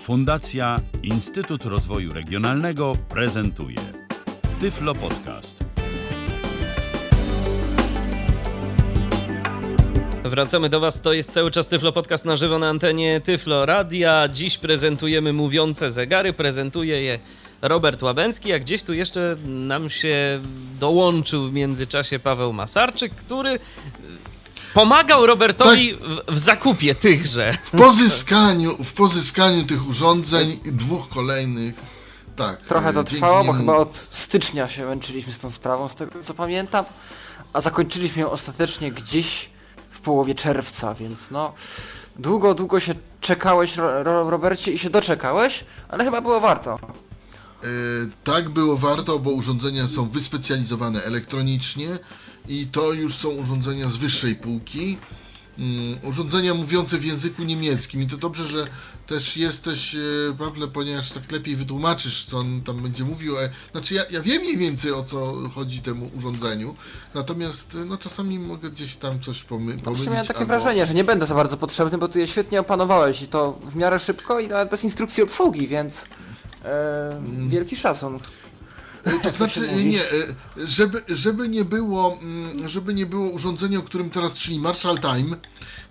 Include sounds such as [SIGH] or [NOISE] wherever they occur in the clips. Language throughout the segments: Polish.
Fundacja Instytut Rozwoju Regionalnego prezentuje Tyflo Podcast. Wracamy do Was. To jest cały czas Tyflo Podcast na żywo na antenie Tyflo Radia. Dziś prezentujemy mówiące zegary. Prezentuje je Robert Łabęcki, a gdzieś tu jeszcze nam się dołączył w międzyczasie Paweł Masarczyk, który pomagał Robertowi w, w zakupie tychże. W pozyskaniu, w pozyskaniu tych urządzeń, dwóch kolejnych. Tak. Trochę to e, trwało, bo chyba od stycznia się męczyliśmy z tą sprawą, z tego co pamiętam, a zakończyliśmy ją ostatecznie gdzieś w połowie czerwca, więc no długo, długo się czekałeś, Ro- Ro- Robercie, i się doczekałeś, ale chyba było warto. E, Tak było warto, bo urządzenia są wyspecjalizowane elektronicznie i to już są urządzenia z wyższej półki. Mm, Urządzenia mówiące w języku niemieckim i to dobrze, że też jesteś, e, Pawle, ponieważ tak lepiej wytłumaczysz, co on tam będzie mówił. E, Znaczy, ja, ja wiem mniej więcej o co chodzi temu urządzeniu, natomiast e, no, czasami mogę gdzieś tam coś pomy pomylić. Właśnie miałem takie albo- wrażenie, że nie będę za bardzo potrzebny, bo ty je świetnie opanowałeś i to w miarę szybko i nawet bez instrukcji obsługi, więc e, wielki szacun. To znaczy, nie, e, żeby, żeby nie było, mm, żeby nie było urządzenia, o którym teraz, czyli Marshall Time,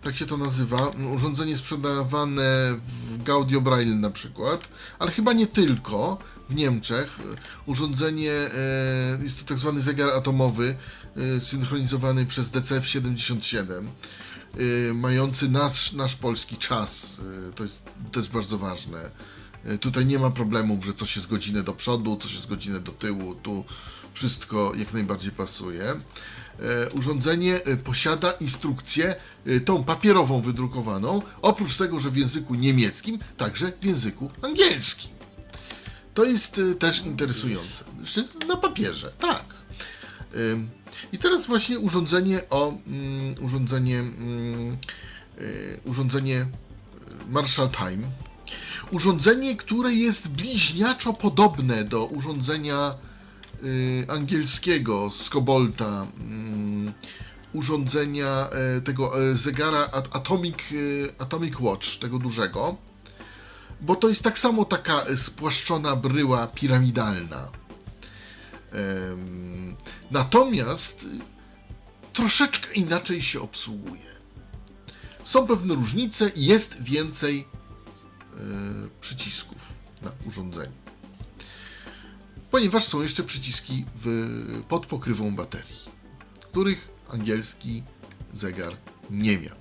tak się to nazywa, mm, urządzenie sprzedawane w Gaudio Braille na przykład, ale chyba nie tylko, w Niemczech, e, urządzenie, e, jest to tak zwany zegar atomowy, synchronizowany przez DCF-77, e, mający nasz, nasz polski czas, to jest, to jest bardzo ważne. E, Tutaj nie ma problemów, że coś jest godzinę do przodu, coś jest godzinę do tyłu. Tu wszystko jak najbardziej pasuje. E, Urządzenie e, posiada instrukcję, tą papierową wydrukowaną, oprócz tego, że w języku niemieckim, także w języku angielskim. To jest też interesujące. Jeszcze Na papierze, tak. I teraz właśnie urządzenie o mm, urządzenie mm, urządzenie Marshall Time. Urządzenie, które jest bliźniaczo podobne do urządzenia y, angielskiego z Cobolta, mm, urządzenia e, tego e, zegara At- Atomic, e, Atomic Watch, tego dużego, bo to jest tak samo taka spłaszczona bryła piramidalna. Em, Natomiast y, troszeczkę inaczej się obsługuje. Są pewne różnice jest więcej przycisków na urządzeniu. Ponieważ są jeszcze przyciski w, pod pokrywą baterii, których angielski zegar nie miał.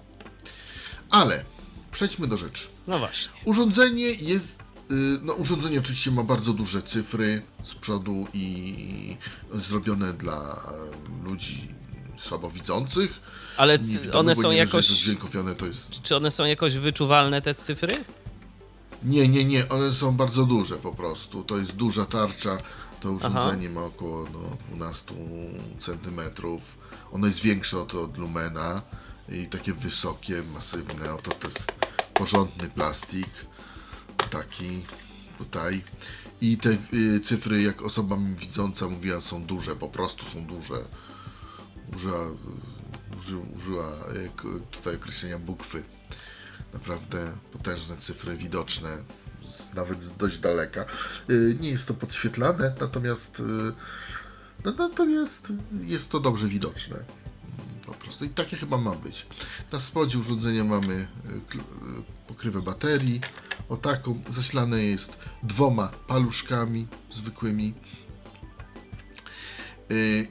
Ale przejdźmy do rzeczy. No właśnie. Urządzenie jest. y, No, urządzenie oczywiście ma bardzo duże cyfry z przodu i zrobione dla ludzi słabowidzących. Ale one są że jakoś. To jest. Czy one są jakoś wyczuwalne, te cyfry? Nie, nie, nie, one są bardzo duże po prostu. To jest duża tarcza. To urządzenie ma około no, 12 cm. Ono jest większe od, od lumena i takie wysokie, masywne. Oto to jest porządny plastik. Taki tutaj. I te y, cyfry, jak osoba mi widząca mówiła, są duże, po prostu są duże. Użyła, uży, użyła y, k- tutaj określenia bukwy. Naprawdę potężne cyfry, widoczne z, nawet z dość daleka. Y, Nie jest to podświetlane, natomiast, y, no, natomiast jest to dobrze widoczne. Po prostu i takie chyba ma być. Na spodzie urządzenia mamy y, pokrywę baterii. O taką zasilane jest dwoma paluszkami zwykłymi.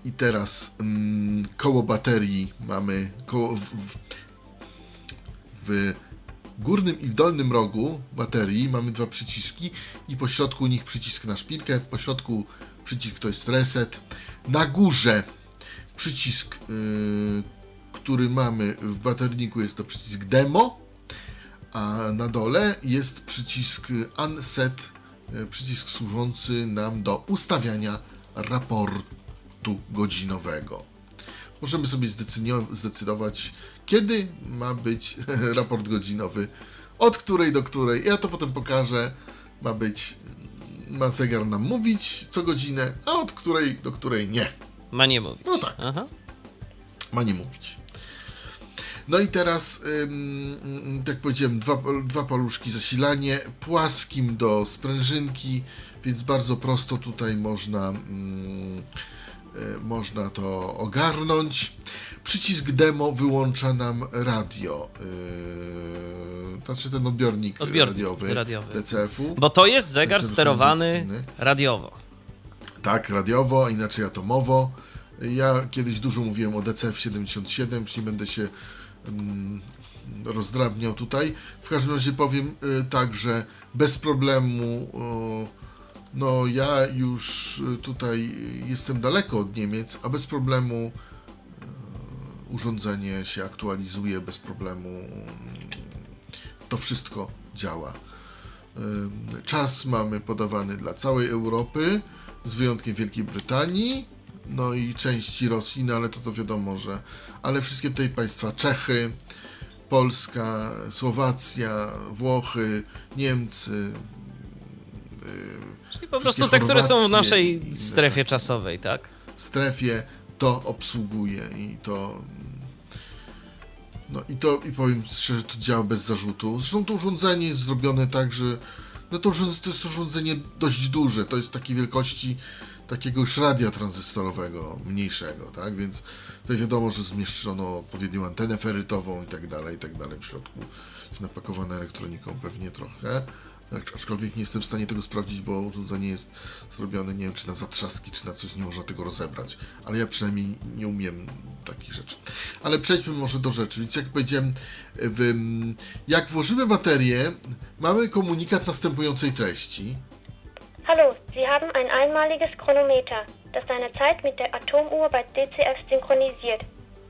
I teraz mm, koło baterii mamy koło w, w, w górnym i w dolnym rogu baterii mamy dwa przyciski i po środku nich przycisk na szpilkę, po środku przycisk to jest reset, na górze przycisk, y, który mamy w baterniku jest to przycisk demo, a na dole jest przycisk unset, y, przycisk służący nam do ustawiania raportu godzinowego możemy sobie zdecydować, kiedy ma być [LAUGHS] raport godzinowy, od której do której. Ja to potem pokażę. Ma być, ma zegar nam mówić co godzinę, a od której do której nie. Ma nie mówić. No tak. Aha. Ma nie mówić. No i teraz, ym, tak powiedziałem, dwa, dwa paluszki zasilanie, płaskim do sprężynki, więc bardzo prosto tutaj można, ym, y, można to ogarnąć. Przycisk demo wyłącza nam radio, yy, znaczy ten odbiornik, Odbiornik radiowy, radiowy. DCF-u. Bo to jest zegar sterowany radiowo. Tak, radiowo, inaczej atomowo. Ja kiedyś dużo mówiłem o DCF-77, czyli będę się mm, rozdrabniał tutaj. W każdym razie powiem y, tak, że bez problemu, y, no ja już y, tutaj jestem daleko od Niemiec, a bez problemu y, urządzenie się aktualizuje, bez problemu y, to wszystko działa. Y, Czas mamy podawany dla całej Europy, z wyjątkiem Wielkiej Brytanii, no i części Rosji, no ale to to wiadomo, że. Ale wszystkie tutaj państwa Czechy, Polska, Słowacja, Włochy, Niemcy, Czyli po prostu te, które są w naszej strefie czasowej, tak? strefie to obsługuje i to. No i to, i powiem szczerze, to działa bez zarzutu. Zresztą to urządzenie jest zrobione tak, że. No to, to jest urządzenie dość duże, to jest takiej wielkości takiego już radia tranzystorowego, mniejszego, tak? Więc tutaj wiadomo, że zmieszczono odpowiednią antenę ferytową i tak dalej, i tak dalej. W środku jest napakowane elektroniką pewnie trochę. Tak, Aczkolwiek nie jestem w stanie tego sprawdzić, bo urządzenie jest zrobione, nie wiem, czy na zatrzaski, czy na coś, nie można tego rozebrać. Ale ja przynajmniej nie umiem takich rzeczy. Ale przejdźmy może do rzeczy. Więc jak powiedziałem, w, jak włożymy baterię, mamy komunikat następującej treści. Hallo, Sie haben ein einmaliges Chronometer, das deine Zeit mit der Atomuhr bei DCF synchronisiert.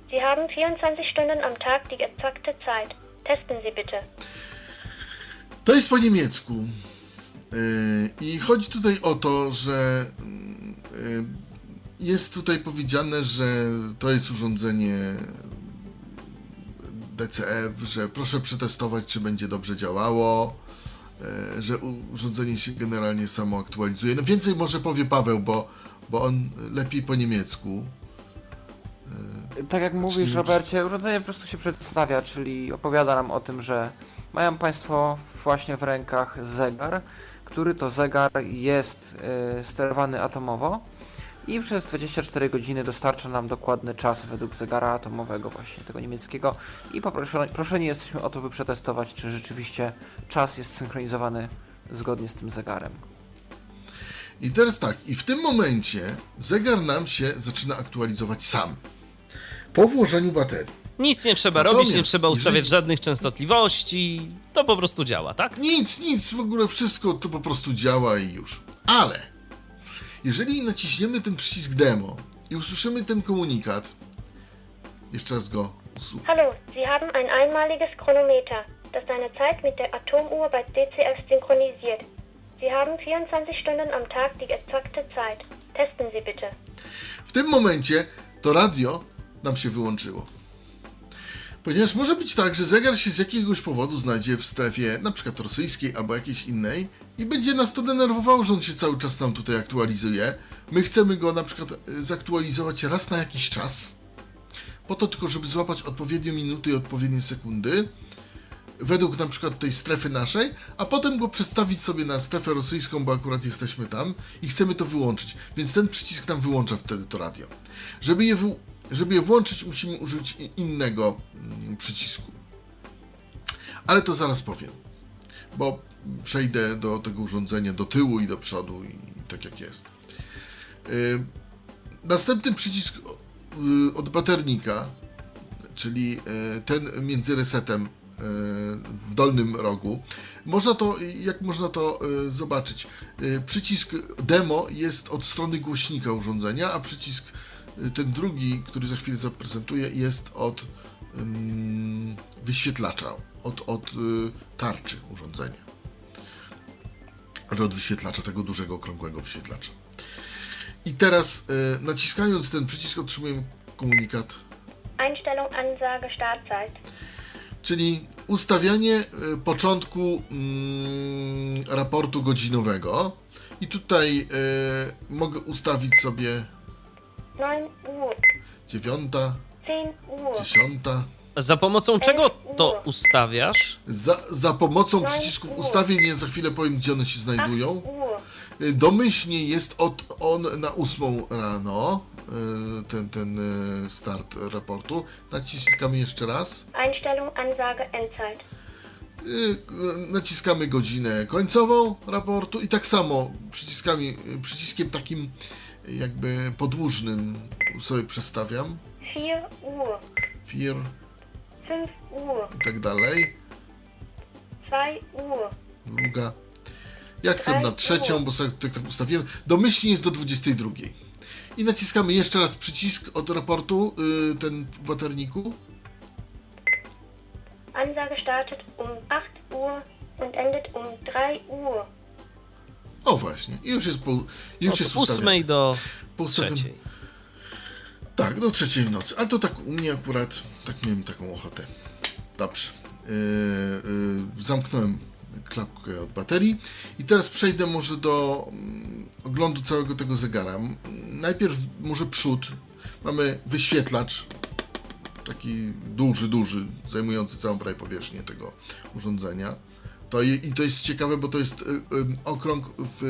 Sie haben 24 Stunden am Tag die exakte Zeit. Testen Sie bitte. To jest po niemiecku. Yy, I chodzi tutaj o to, że yy, jest tutaj powiedziane, że to jest urządzenie DCF, że proszę przetestować, czy będzie dobrze działało, yy, że urządzenie się generalnie samo aktualizuje. No więcej może powie Paweł, bo, bo on lepiej po niemiecku. Tak jak mówisz, Robercie, urządzenie po prostu się przedstawia, czyli opowiada nam o tym, że mają Państwo właśnie w rękach zegar, który to zegar jest y, sterowany atomowo i przez 24 godziny dostarcza nam dokładny czas według zegara atomowego właśnie tego niemieckiego i poproszeni, proszeni jesteśmy o to, by przetestować, czy rzeczywiście czas jest synchronizowany zgodnie z tym zegarem. I teraz tak, i w tym momencie zegar nam się zaczyna aktualizować sam. Po włożeniu baterii. Nic nie trzeba Natomiast robić, nie trzeba ustawiać jeżeli- żadnych częstotliwości. To po prostu działa, tak? Nic, nic, w ogóle wszystko to po prostu działa i już. Ale jeżeli naciśniemy ten przycisk demo i usłyszymy ten komunikat, jeszcze raz go usłucham. Hallo, Sie haben ein einmaliges Chronometer, das deine Zeit mit der Atomuhr bei DCF synchronisiert. Sie haben 24 Stunden am Tag die exakte Zeit. Testen Sie bitte. W tym momencie to radio nam się wyłączyło. Ponieważ może być tak, że zegar się z jakiegoś powodu znajdzie w strefie przykład rosyjskiej albo jakiejś innej i będzie nas to denerwowało, że on się cały czas nam tutaj aktualizuje. My chcemy go na przykład y, zaktualizować raz na jakiś czas, po to tylko, żeby złapać odpowiednie minuty i odpowiednie sekundy, według na przykład tej strefy naszej, a potem go przestawić sobie na strefę rosyjską, bo akurat jesteśmy tam i chcemy to wyłączyć. Więc ten przycisk nam wyłącza wtedy to radio. Żeby je. Żeby je włączyć, musimy użyć innego mm, przycisku. Ale to zaraz powiem, bo przejdę do tego urządzenia do tyłu i do przodu i tak jak jest. Yy, Następny przycisk y, od baternika, czyli y, ten między resetem y, w dolnym rogu. Można to, jak można to y, zobaczyć? Y, Przycisk demo jest od strony głośnika urządzenia, a przycisk y, ten drugi, który za chwilę zaprezentuję, jest od wyświetlacza, od, od y, tarczy urządzenia. Od wyświetlacza, tego dużego, okrągłego wyświetlacza. I teraz y, naciskając ten przycisk otrzymujemy komunikat, Einstellung Ansage Startzeit. czyli ustawianie y, początku raportu godzinowego. I tutaj y, mogę ustawić sobie 9 Uhr, 9, 10 Uhr, 10, Za pomocą czego to ustawiasz? Za, za pomocą przycisków ustawień, za chwilę powiem, gdzie one się znajdują. Y, Domyślnie jest od, on na 8 rano, y, ten, ten y, start raportu. Naciskamy jeszcze raz. Einstellung, Ansage, Endzeit. Naciskamy godzinę końcową raportu i tak samo przyciskami, przyciskiem takim jakby podłużnym sobie przestawiam. 4 Uhr. Fir 5 Uhr. i tak dalej. 2 Uhr. Druga. Ja chcę na trzecią, bo sobie tak, tak ustawiłem. Domyślnie jest do 22. I naciskamy jeszcze raz przycisk od raportu, y, ten w waterniku. Ansage startet um 8 Uhr und endet um 3 Uhr. O właśnie, i już jest, po, już Od jest ustawione. ósmej do ustawieniu- trzeciej. Tak, do trzeciej w nocy. Ale to tak u mnie akurat, tak miałem taką ochotę. Dobrze. Yy, yy, zamknąłem klapkę od baterii i teraz przejdę może do mm, oglądu całego tego zegara. Najpierw może przód. Mamy wyświetlacz, taki duży, duży, zajmujący całą prawie powierzchnię tego urządzenia. To i, to jest ciekawe, bo to jest y, y, okrąg w,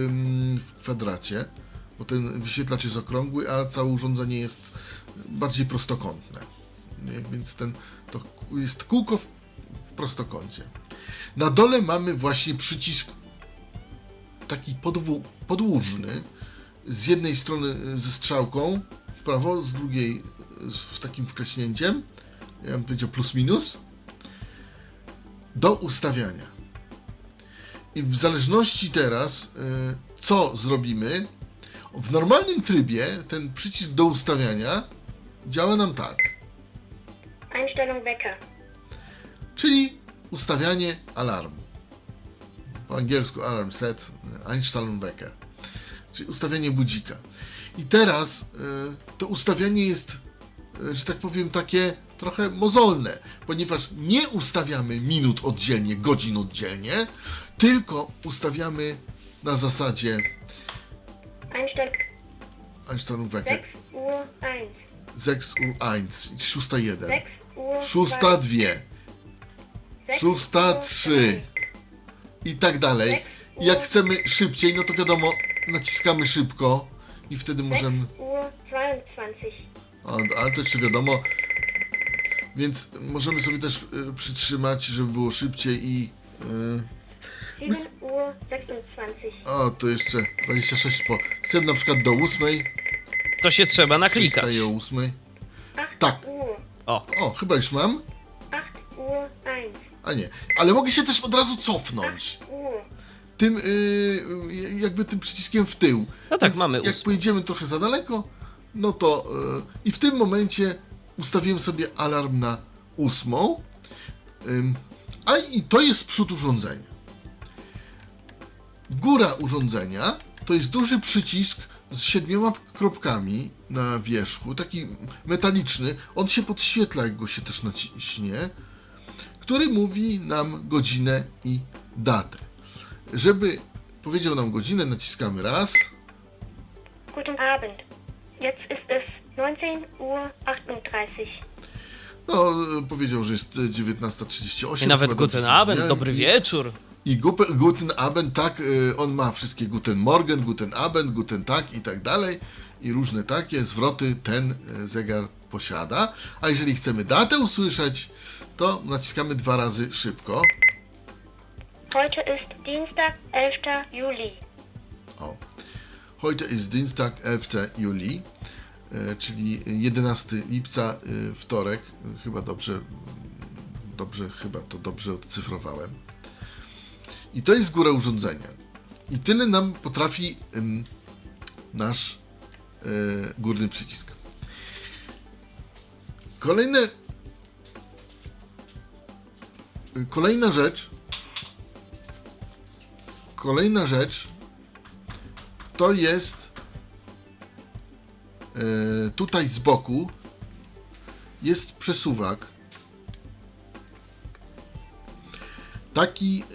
w kwadracie, bo ten wyświetlacz jest okrągły, a całe urządzenie jest bardziej prostokątne. Nie? Więc ten, to jest kółko w, w prostokącie. Na dole mamy właśnie przycisk taki podwu, podłużny, z jednej strony y, ze strzałką w prawo, z drugiej z takim wkleśnięciem, ja bym powiedział plus minus, do ustawiania. I w zależności teraz, y, co zrobimy, w normalnym trybie ten przycisk do ustawiania działa nam tak, Einstellung Wecker. czyli ustawianie alarmu. Po angielsku alarm set, Einstellung Wecker, czyli ustawianie budzika. I teraz y, to ustawianie jest, y, że tak powiem, takie trochę mozolne, ponieważ nie ustawiamy minut oddzielnie, godzin oddzielnie, tylko ustawiamy na zasadzie Einstellung Wecker 6 Uhr 1. 6 Uhr 1, szósta 1, 6 Uhr szósta 2. 2, 6 szósta Uhr 3 i tak dalej. I Jak chcemy szybciej, no to wiadomo, naciskamy szybko i wtedy 6 możemy. Uhr 22. O, ale to jeszcze wiadomo. Więc możemy sobie też y, przytrzymać, żeby było szybciej i. Y, 7 Uhr 26. o, to jeszcze 26 po. Chcemy na przykład do 8. To się trzeba naklikać. Wstaje o 8. 8 Tak. Uhr. O, O, chyba już mam. 8 Uhr 1. A nie. Ale mogę się też od razu cofnąć. Uhr. Tym, y, jakby tym przyciskiem w tył. No tak, Więc mamy Jak ósmą. pojedziemy trochę za daleko, no to. y, I w tym momencie ustawiłem sobie alarm na ósmą. A i to jest przód urządzenia. Góra urządzenia to jest duży przycisk z siedmioma kropkami na wierzchu, taki metaliczny. On się podświetla, jak go się też naciśnie, który mówi nam godzinę i datę. Żeby powiedział nam godzinę, naciskamy raz. Guten Abend. Jetzt ist es 19 Uhr 38. No, powiedział, że jest y, 19.38. i nawet Guten Abend, dobry I- wieczór. I gupe- Guten Abend, tak, y, on ma wszystkie Guten Morgen, Guten Abend, Guten Tag i tak dalej. I różne takie zwroty ten y, zegar posiada. A jeżeli chcemy datę usłyszeć, to naciskamy dwa razy szybko. Heute ist Dienstag, 11. Juli. O. Heute ist Dienstag, 11 Juli, czyli 11 lipca, e, wtorek. E, Chyba dobrze, dobrze, chyba to dobrze odcyfrowałem. I to jest góra urządzenia. I tyle nam potrafi nasz e, górny przycisk. Kolejne, e, kolejna rzecz, kolejna rzecz to jest e, tutaj z boku jest przesuwak taki e,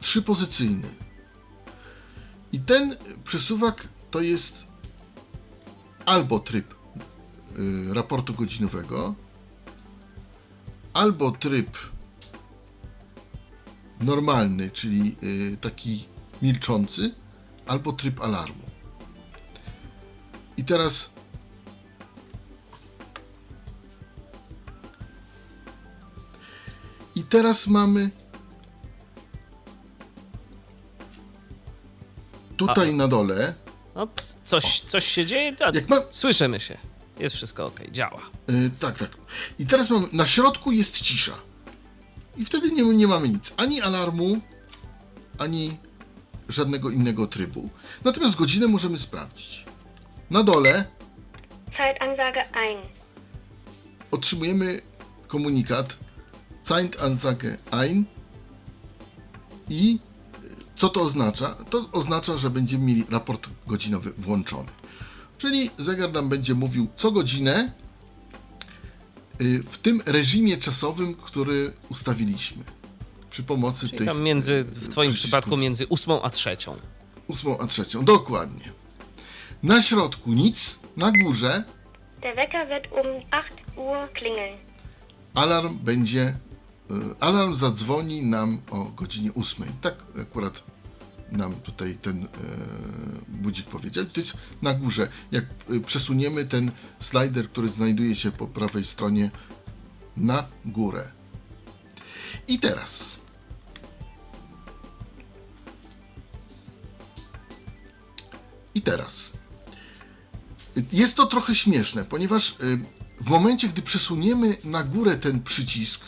trzypozycyjny i ten przesuwak to jest albo tryb e, raportu godzinowego albo tryb normalny, czyli taki milczący, albo tryb alarmu. I teraz I teraz mamy tutaj na dole, No, coś, coś się dzieje? A, ma, Słyszymy się. Jest wszystko ok, działa. Y, tak, tak. I teraz mam, na środku jest cisza. I wtedy nie, nie mamy nic. Ani alarmu, ani żadnego innego trybu. Natomiast godzinę możemy sprawdzić. Na dole Zeitansage ein. otrzymujemy komunikat Zeitansage ein i co to oznacza? To oznacza, że będziemy mieli raport godzinowy włączony. Czyli zegar nam będzie mówił co godzinę y, w tym reżimie czasowym, który ustawiliśmy. Przy pomocy Czyli tych tam między, w twoim przycisków. przypadku między ósmą a trzecią. ósmą a trzecią. Dokładnie. Na środku nic, na górze Der Wecker wird um 8 Uhr klingeln. alarm będzie. y, Alarm zadzwoni nam o godzinie 8. Tak akurat nam tutaj ten y, budzik powiedział. To jest na górze. Jak y, przesuniemy ten slider, który znajduje się po prawej stronie na górę. I teraz. I teraz. Jest to trochę śmieszne, ponieważ y, w momencie, gdy przesuniemy na górę ten przycisk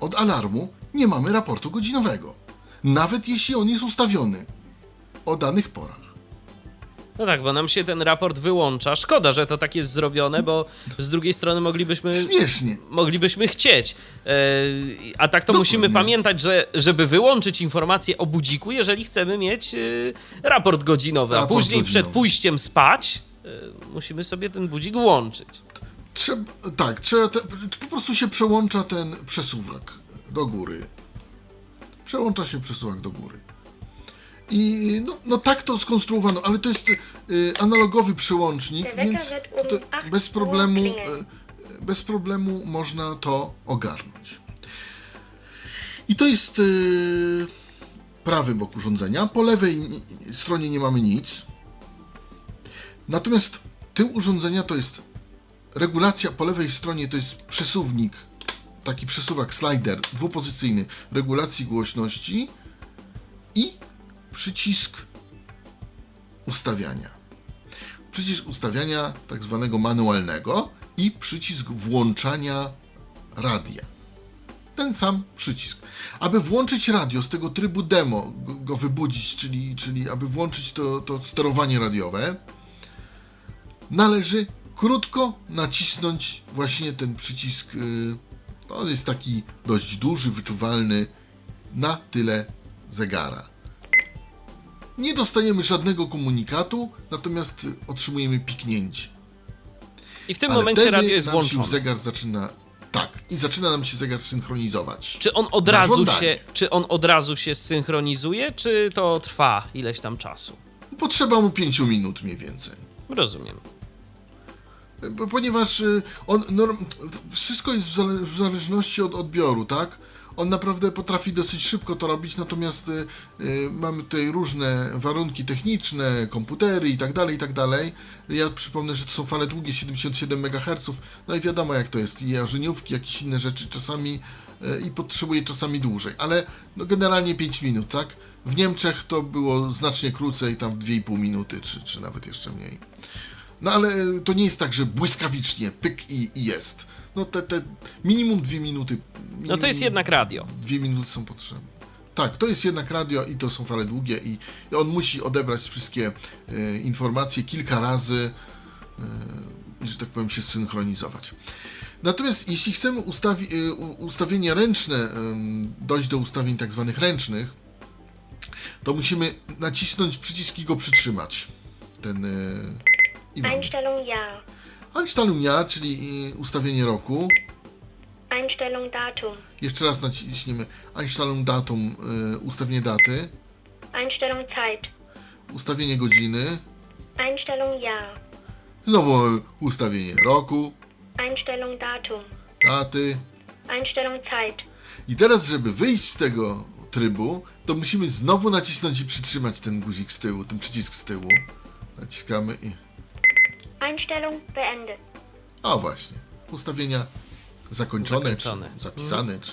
od alarmu, nie mamy raportu godzinowego. Nawet jeśli on jest ustawiony o danych porach. No tak, bo nam się ten raport wyłącza. Szkoda, że to tak jest zrobione, bo z drugiej strony moglibyśmy Śmiesznie. moglibyśmy chcieć. E, a tak to Dokładnie. musimy pamiętać, że żeby wyłączyć informację o budziku, jeżeli chcemy mieć e, raport godzinowy, a Raport później godzinowy. przed pójściem spać musimy sobie ten budzik włączyć. Trzeba, tak, trzeba te, po prostu się przełącza ten przesuwak do góry. Przełącza się przesuwak do góry. I no, no tak to skonstruowano, ale to jest y, analogowy przełącznik, więc to 8 bez problemu, y, bez problemu można to ogarnąć. I to jest y, prawy bok urządzenia. Po lewej ni- stronie nie mamy nic. Natomiast tył urządzenia to jest regulacja po lewej stronie to jest przesuwnik, taki przesuwak slider dwupozycyjny regulacji głośności i przycisk ustawiania. Przycisk ustawiania tak zwanego manualnego i przycisk włączania radia. Ten sam przycisk. Aby włączyć radio z tego trybu demo, go, wybudzić, czyli, czyli aby włączyć to, to sterowanie radiowe, należy krótko nacisnąć właśnie ten przycisk. y, On jest taki dość duży, wyczuwalny na tyle zegara. Nie dostajemy żadnego komunikatu, natomiast otrzymujemy piknięcie. I w tym Ale momencie radio jest nam się już włączone. zegar zaczyna. Tak, i zaczyna nam się zegar synchronizować. Czy on od razu się, czy on od razu się synchronizuje, czy to trwa ileś tam czasu? Potrzeba mu 5 minut mniej więcej. Rozumiem. Ponieważ y, on, norm, wszystko jest w, zale, w zależności od odbioru, tak? On naprawdę potrafi dosyć szybko to robić, natomiast y, y, mamy tutaj różne warunki techniczne, komputery i tak dalej, i tak dalej. Ja przypomnę, że to są fale długie 77 MHz, no i wiadomo jak to jest, i jarzeniówki, jakieś inne rzeczy czasami i potrzebuje czasami dłużej, ale no generalnie 5 minut, tak? W Niemczech to było znacznie krócej, tam w 2,5 minuty, czy, czy nawet jeszcze mniej. No ale to nie jest tak, że błyskawicznie pyk i, i jest. No te, te minimum dwie minuty. Minimum No to jest jednak radio. Dwie minuty są potrzebne. Tak, to jest jednak radio i to są fale długie i, on musi odebrać wszystkie e, informacje kilka razy i, że tak powiem, się synchronizować. Natomiast jeśli chcemy ustawi, e, u- ustawienie ręczne, dojść do ustawień tak zwanych ręcznych, to musimy nacisnąć przycisk i go przytrzymać. Ten... mamy. Einstellung Ja. Einstellung ja, czyli y, ustawienie roku. Einstellung Datum. Jeszcze raz naciśniemy Einstellung datum, y, ustawienie daty, Einstellung Zeit. ustawienie godziny, Einstellung Ja. znowu ustawienie roku, Einstellung Datum. daty, Einstellung Zeit. I teraz, żeby wyjść z tego trybu, to musimy znowu nacisnąć i przytrzymać ten guzik z tyłu, ten przycisk z tyłu. Naciskamy i... Einstellung beendet. O właśnie. Ustawienia zakończone, Zakończone. czy zapisane, czy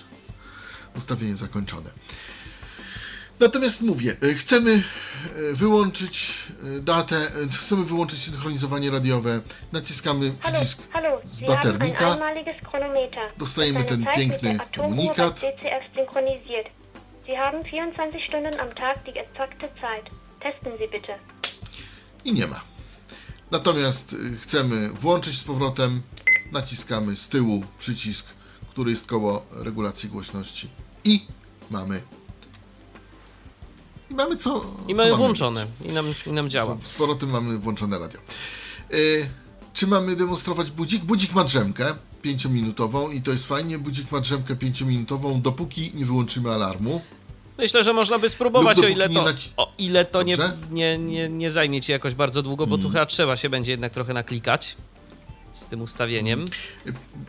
ustawienie zakończone. Natomiast mówię, e, chcemy e, wyłączyć e, datę, chcemy wyłączyć synchronizowanie radiowe, naciskamy Hallo, przycisk hallo, z baternika, Dostajemy ten piękny komunikat. DCF synchronisiert. Sie haben 24 Stunden am Tag die exakte Zeit. Testen Sie bitte. i nie ma. Natomiast y, chcemy włączyć z powrotem, naciskamy z tyłu przycisk, który jest koło regulacji głośności i mamy i mamy co I co mamy mamy włączone. I nam, I nam działa. Z powrotem mamy włączone radio. Y, czy mamy demonstrować budzik? Budzik ma drzemkę 5-minutową i to jest fajnie. Budzik ma drzemkę 5-minutową, dopóki nie wyłączymy alarmu. Myślę, że można by spróbować, o ile to, o ile to nie, nie, nie, nie zajmie ci jakoś bardzo długo, bo tu chyba trzeba się będzie jednak trochę naklikać z tym ustawieniem.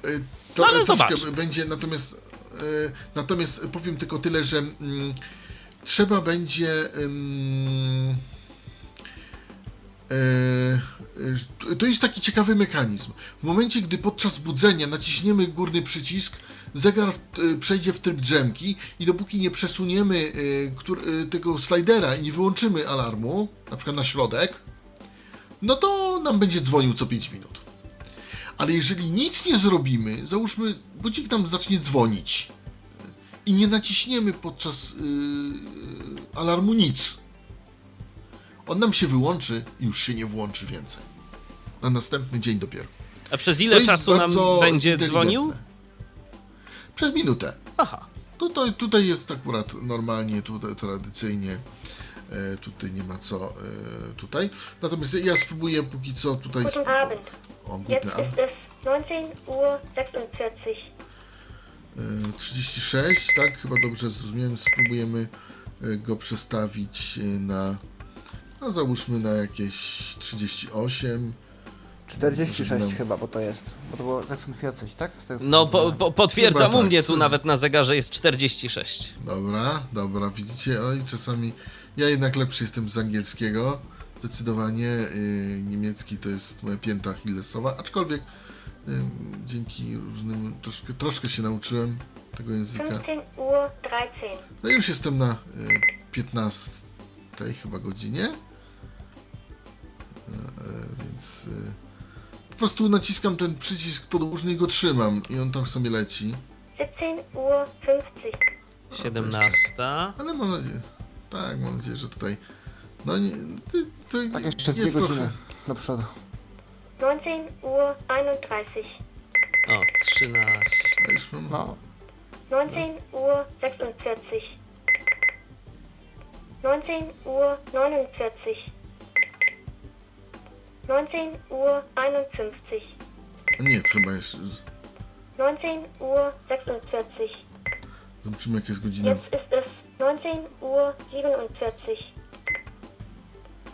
Y, To Ale troszkę zobacz. będzie, natomiast, y, natomiast powiem tylko tyle, że mm, trzeba będzie. y, y, to jest taki ciekawy mechanizm. W momencie, gdy podczas budzenia naciśniemy górny przycisk, zegar y, przejdzie w tryb drzemki i dopóki nie przesuniemy tego slidera i nie wyłączymy alarmu, na przykład na środek, no to nam będzie dzwonił co 5 minut. Ale jeżeli nic nie zrobimy, załóżmy, budzik nam zacznie dzwonić i nie naciśniemy podczas alarmu nic, on nam się wyłączy i już się nie włączy więcej. Na następny dzień dopiero. A przez ile jest czasu nam będzie dzwonił? Przez minutę. Aha. Tutaj, tutaj jest akurat normalnie, tutaj tradycyjnie. E, tutaj nie ma co e, tutaj. Natomiast ja spróbuję póki co tutaj. Guten Abend. O, Jetzt guten Abend. es 19 Uhr 46. E, 36, tak? Chyba dobrze zrozumiałem. Spróbujemy e, go przestawić e, na. No załóżmy na jakieś 38. 46 No. chyba, bo to jest. Bo to było Jackson 40, tak? Z tego, co No, po, po, potwierdzam Chyba u tak. mnie tu nawet na zegarze jest 46. Dobra, dobra, widzicie, oj, czasami ja jednak lepszy jestem z angielskiego, zdecydowanie, y, niemiecki to jest moja pięta achillesowa, aczkolwiek y, dzięki różnym, troszkę, troszkę się nauczyłem tego języka. 15 Uhr 13. No i już jestem na y, 15 chyba godzinie, więc y, po prostu naciskam ten przycisk podłużny i go trzymam i on tam sobie leci. 17 Uhr 50. 17. Ale mam nadzieję, tak, mam nadzieję, że tutaj, no nie, to, to Tak, jeszcze dwie jest godziny trochę, do przodu. 19 Uhr 31. O, 13. a już mam, No, 19 Uhr 46. 19 Uhr 49. 19 Uhr 51. a nie, chyba jest, 19 Uhr 46. zobaczymy jaka jest godzina, Jetzt ist es 19 Uhr 47.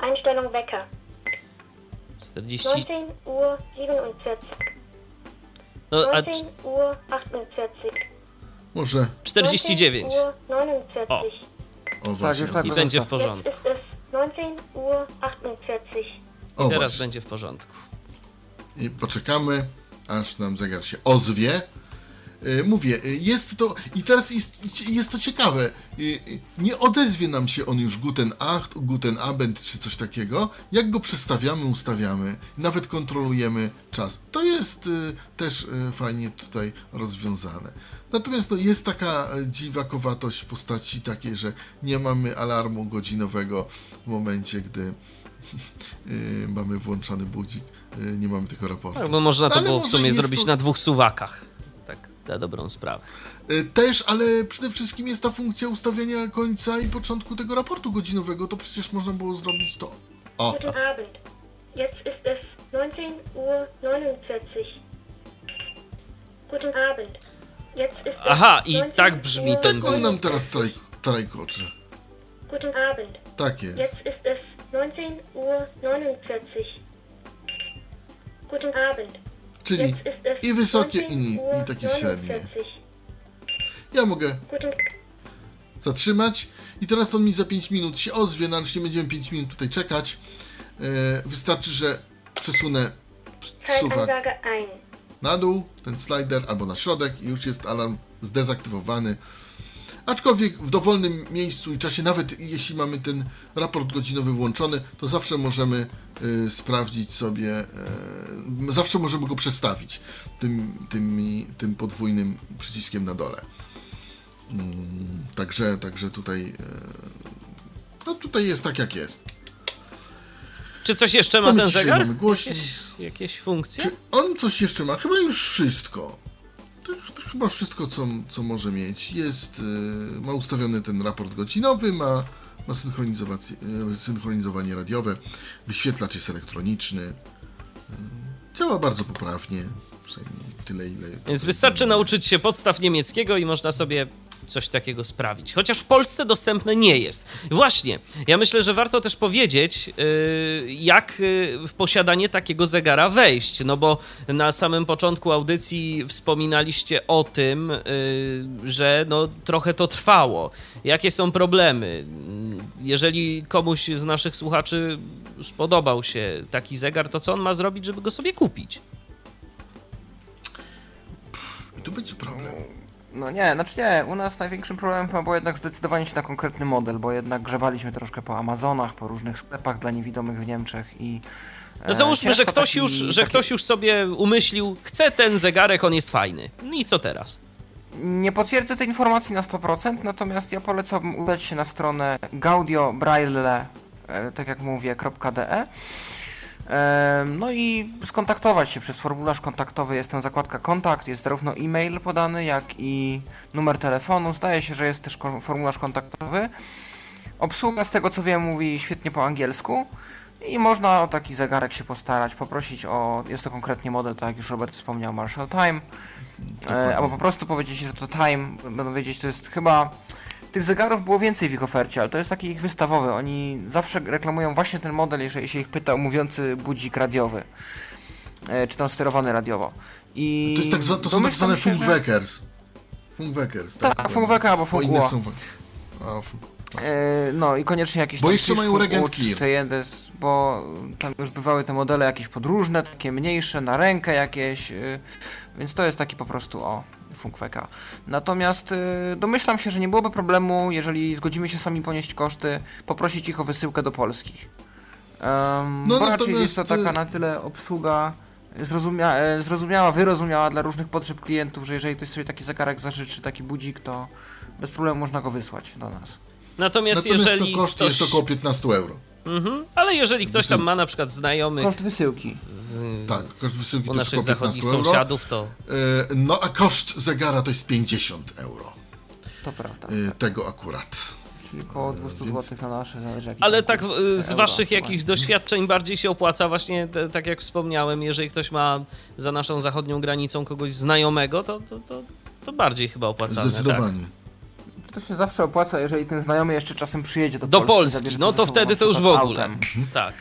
Einstellung Wecker. 40. 19 Uhr 47. No, a 19 Uhr 48. może, 49. 19 Uhr 49. O. o właśnie, już tak. I będzie w Jetzt porządku. ist es 19 Uhr 48. o teraz właśnie, będzie w porządku. i poczekamy, aż nam zegar się ozwie, Y, Mówię, y, jest to, i teraz jest, jest to ciekawe, y, nie odezwie nam się on już Guten Acht, Guten Abend czy coś takiego, jak go przestawiamy, ustawiamy, nawet kontrolujemy czas. To jest też fajnie tutaj rozwiązane. Natomiast no, jest taka y, dziwakowatość w postaci takiej, że nie mamy alarmu godzinowego w momencie, gdy [LAUGHS] mamy włączony budzik, y, nie mamy tego raportu. Tak, bo można to Ale było w sumie zrobić to- na dwóch suwakach. Tak, na dobrą sprawę. Y, Też, ale przede wszystkim jest ta funkcja ustawiania końca i początku tego raportu godzinowego, to przecież można było zrobić to. O, Guten Abend. Jetzt ist es 19 Uhr 49. Guten Abend. Jetzt ist es Aha, i 19 tak brzmi ten tak on nam 49. teraz traj, trajkocze. Guten Abend. Tak jest. Jetzt ist es 19 Uhr 49. Guten Abend. Czyli Jetzt ist es i wysokie, i, 19 ni- Uhr i takie średnie. 49. Ja mogę Guten zatrzymać i teraz on mi za 5 minut się ozwie, no już nie będziemy 5 minut tutaj czekać. E, wystarczy, że przesunę suwak na dół, ten slider, albo na środek i już jest alarm zdezaktywowany. Aczkolwiek w dowolnym miejscu i czasie, nawet jeśli mamy ten raport godzinowy włączony, to zawsze możemy y, sprawdzić sobie, y, zawsze możemy go przestawić tym, tym, tym podwójnym przyciskiem na dole. Mm, także, także tutaj, y, no tutaj jest tak jak jest. Czy coś jeszcze ma Mamy ten zegar? mamy. Jakieś, jakieś funkcje? Czy on coś jeszcze ma? Chyba już wszystko. To, to chyba wszystko, co, co może mieć. Jest, y, ma ustawiony ten raport godzinowy, ma, ma synchronizowanie, synchronizowanie radiowe, wyświetlacz jest elektroniczny. Y, działa bardzo poprawnie. Tyle, ile. Więc wystarczy nauczyć się podstaw niemieckiego i można sobie coś takiego sprawić. Chociaż w Polsce dostępne nie jest. Właśnie, ja myślę, że warto też powiedzieć, yy, jak yy, w posiadanie takiego zegara wejść. No bo na samym początku audycji wspominaliście o tym, yy, że no, trochę to trwało. Jakie są problemy? Jeżeli komuś z naszych słuchaczy spodobał się taki zegar, to co on ma zrobić, żeby go sobie kupić? Tu będzie problem. No nie, znaczy nie, u nas największym problemem chyba było jednak zdecydowanie się na konkretny model, bo jednak grzebaliśmy troszkę po Amazonach, po różnych sklepach dla niewidomych w Niemczech i... e, No załóżmy, że ciężko ktoś, taki- już, że taki- ktoś już sobie umyślił, chce ten zegarek, on jest fajny. No i co teraz? Nie potwierdzę tej informacji na 100%, natomiast ja polecam udać się na stronę gaudiobraille, e, tak jak mówię, .de. No i skontaktować się przez formularz kontaktowy. Jest tam zakładka kontakt, jest zarówno e-mail podany, jak i numer telefonu. Zdaje się, że jest też formularz kontaktowy. Obsługa, z tego co wiem, mówi świetnie po angielsku. I można o taki zegarek się postarać, poprosić o, jest to konkretnie model, tak jak już Robert wspomniał, Marshall Time. E, albo po prostu powiedzieć, że to Time, będą wiedzieć, to jest chyba... Tych zegarów było więcej w ich ofercie, ale to jest taki ich wystawowy. Oni zawsze reklamują właśnie ten model, jeżeli się ich pyta mówiący budzik radiowy. E, czy tam sterowany radiowo. I To, jest tak zwa, to są tak zwane funkweckers. Funkweckers, Tak, funkwecker albo funkło. E, no i koniecznie jakiś Bo jeszcze mają Regent Clear. Bo tam już bywały te modele jakieś podróżne, takie mniejsze, na rękę jakieś, y, więc to jest taki po prostu o funkweka. Natomiast y, domyślam się, że nie byłoby problemu, jeżeli zgodzimy się sami ponieść koszty, poprosić ich o wysyłkę do Polski. Um, No, bo raczej natomiast, jest to taka y- na tyle obsługa zrozumia, e, zrozumiała, wyrozumiała dla różnych potrzeb klientów, że jeżeli ktoś sobie taki zegarek zażyczy, taki budzik, to bez problemu można go wysłać do nas. Natomiast, Natomiast jeżeli to koszt ktoś... jest około 15 euro. Mhm, ale jeżeli ktoś tam ma na przykład znajomych Koszt wysyłki. Tak, koszt wysyłki u to jest naszych około 15 zachodnich euro. sąsiadów, to E, No a koszt zegara to jest 50 euro. To prawda. E, Tego akurat. Czyli około 200 więc- zł na nasze, zależy jaki Ale tak y, z euro waszych jakichś doświadczeń bardziej się opłaca właśnie, te, tak jak wspomniałem, jeżeli ktoś ma za naszą zachodnią granicą kogoś znajomego, to, to, to, to bardziej chyba opłacalne. Tak? To się zawsze opłaca, jeżeli ten znajomy jeszcze czasem przyjedzie do, Do Polski. Polski, zabierze no to wtedy to już w ogóle. Autem, [LAUGHS] Tak.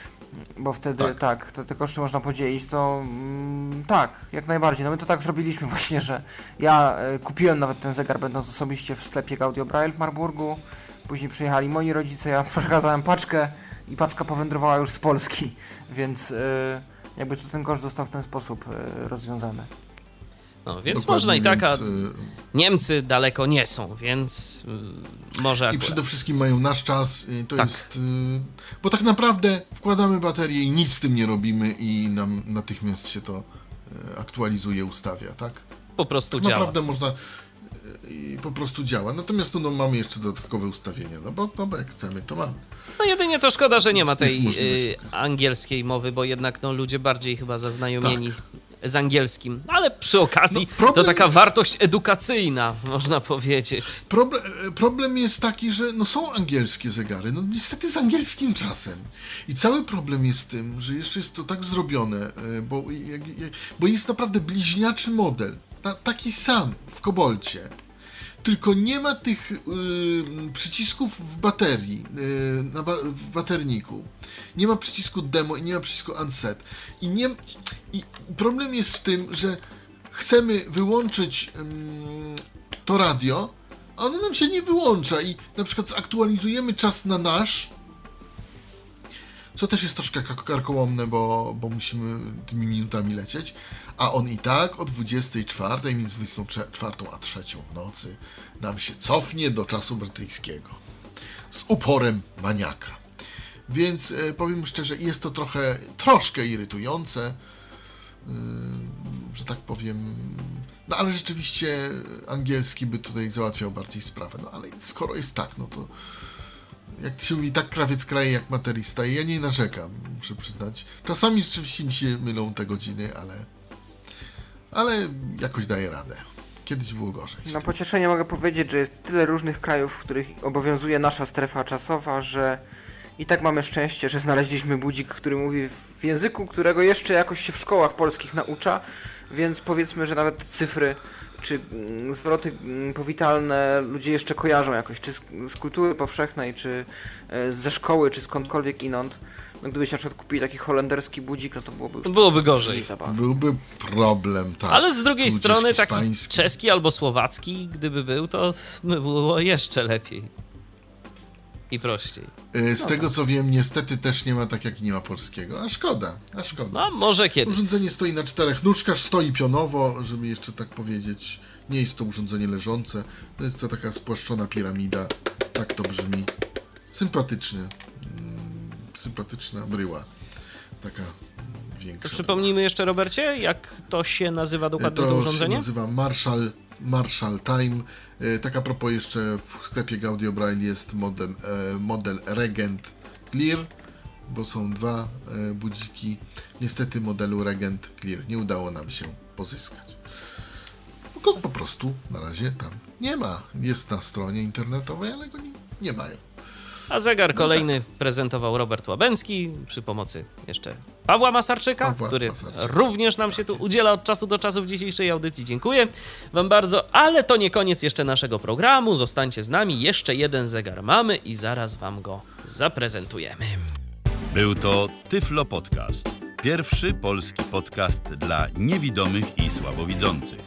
bo wtedy Tak. tak, te, te koszty można podzielić, to mm, tak, jak najbardziej. No my to tak zrobiliśmy [LAUGHS] właśnie, że ja e, kupiłem nawet ten zegar będąc osobiście w sklepie Gaudio Braille w Marburgu. Później przyjechali moi rodzice, ja [LAUGHS] przekazałem paczkę i paczka powędrowała już z Polski, więc e, jakby to ten koszt został w ten sposób e, rozwiązany. No, więc Dokładnie, można i tak, a e, Niemcy daleko nie są, więc y, może I akurat. przede wszystkim mają nasz czas. I to Tak. jest. y, Bo tak naprawdę wkładamy baterię i nic z tym nie robimy, i nam natychmiast się to y, aktualizuje, ustawia, tak? po prostu Tak działa. naprawdę można. y, I po prostu działa. Natomiast no, mamy jeszcze dodatkowe ustawienia, no bo, no bo jak chcemy, to mamy. No jedynie to szkoda, że nie ma tej y, angielskiej mowy, bo jednak no, ludzie bardziej chyba zaznajomieni Tak. Z angielskim. Ale przy okazji No, problem- to taka wartość edukacyjna, można powiedzieć. Problem, e, problem jest taki, że no są angielskie zegary, no niestety z angielskim czasem. I cały problem jest w tym, że jeszcze jest to tak zrobione, e, bo, bo jest naprawdę bliźniaczy model, ta, taki sam w Kobolcie. Tylko nie ma tych y, przycisków w baterii, y, ba w baterniku. Nie ma przycisku demo i nie ma przycisku unset. I, nie, I problem jest w tym, że chcemy wyłączyć ym, to radio, a ono nam się nie wyłącza i na przykład zaktualizujemy czas na nasz, co też jest troszkę kar- karkołomne, bo, bo musimy tymi minutami lecieć, a on i tak o 24, między 24 a 3 w nocy nam się cofnie do czasu brytyjskiego. Z uporem maniaka. Więc e, powiem szczerze, jest to trochę, troszkę irytujące, yy, że tak powiem. No ale rzeczywiście angielski by tutaj załatwiał bardziej sprawę. No ale skoro jest tak, no to jak się mówi, tak krawiec kraje jak materii staje. Ja nie narzekam, muszę przyznać. Czasami rzeczywiście mi się mylą te godziny, ale ale jakoś daję radę. Kiedyś było gorzej. Na pocieszenie mogę powiedzieć, że jest tyle różnych krajów, w których obowiązuje nasza strefa czasowa, że i tak mamy szczęście, że znaleźliśmy budzik, który mówi w języku, którego jeszcze jakoś się w szkołach polskich naucza, więc powiedzmy, że nawet cyfry czy mm, zwroty mm, powitalne ludzie jeszcze kojarzą jakoś, czy z, z kultury powszechnej, czy e, ze szkoły, czy skądkolwiek inąd. No, gdybyście na przykład kupili taki holenderski budzik, no to byłoby już Byłoby gorzej. Byłby problem, tak. Ale z drugiej strony taki hiszpański. czeski albo słowacki, gdyby był, to by było jeszcze lepiej. I prościej. Y, Z No tego tak. co wiem, niestety też nie ma tak jak nie ma polskiego. A szkoda, a szkoda. No, może kiedyś. Urządzenie stoi na czterech nóżkach, stoi pionowo, żeby jeszcze tak powiedzieć. Nie jest to urządzenie leżące. To jest to taka spłaszczona piramida. Tak to brzmi. Sympatyczny. Mm, sympatyczna bryła. Taka większa. Przypomnijmy jeszcze, Robercie, jak to się nazywa dokładnie to To się urządzenie? nazywa Marshall, Marshall Time. E, Tak a propos jeszcze w sklepie Gaudio Braille jest model, e, model Regent Clear, bo są dwa e, budziki. Niestety modelu Regent Clear nie udało nam się pozyskać. Go po prostu na razie tam nie ma. Jest na stronie internetowej, ale go nie, nie mają. A zegar kolejny prezentował Robert Łabęcki przy pomocy jeszcze Pawła Masarczyka, Pawła który Masarczyka. również nam się tu udziela od czasu do czasu w dzisiejszej audycji. Dziękuję Wam bardzo, ale to nie koniec jeszcze naszego programu. Zostańcie z nami, jeszcze jeden zegar mamy i zaraz Wam go zaprezentujemy. Był to Tyflo Podcast. Pierwszy polski podcast dla niewidomych i słabowidzących.